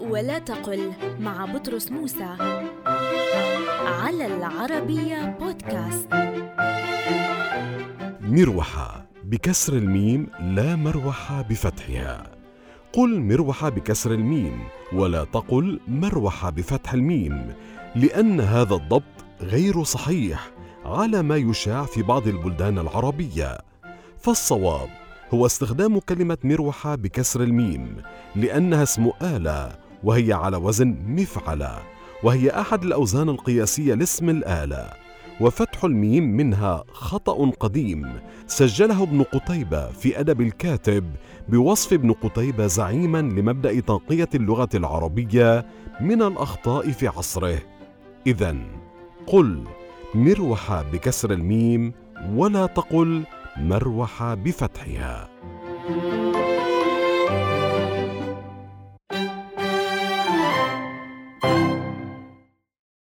ولا تقل مع بطرس موسى على العربية بودكاست. مروحة بكسر الميم لا مروحة بفتحها. قل مروحة بكسر الميم ولا تقل مروحة بفتح الميم لأن هذا الضبط غير صحيح على ما يشاع في بعض البلدان العربية. فالصواب هو استخدام كلمة مروحة بكسر الميم لأنها اسم آلة وهي على وزن مفعلة وهي أحد الأوزان القياسية لاسم الآلة. وفتح الميم منها خطأ قديم سجله ابن قتيبة في أدب الكاتب بوصف ابن قتيبة زعيما لمبدأ تنقية اللغة العربية من الأخطاء في عصره. إذا قل مروحة بكسر الميم ولا تقل مروحة بفتحها.